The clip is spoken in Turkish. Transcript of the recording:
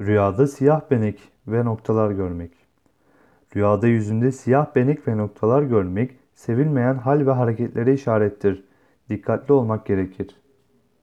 Rüyada siyah benek ve noktalar görmek. Rüyada yüzünde siyah benek ve noktalar görmek sevilmeyen hal ve hareketlere işarettir. Dikkatli olmak gerekir.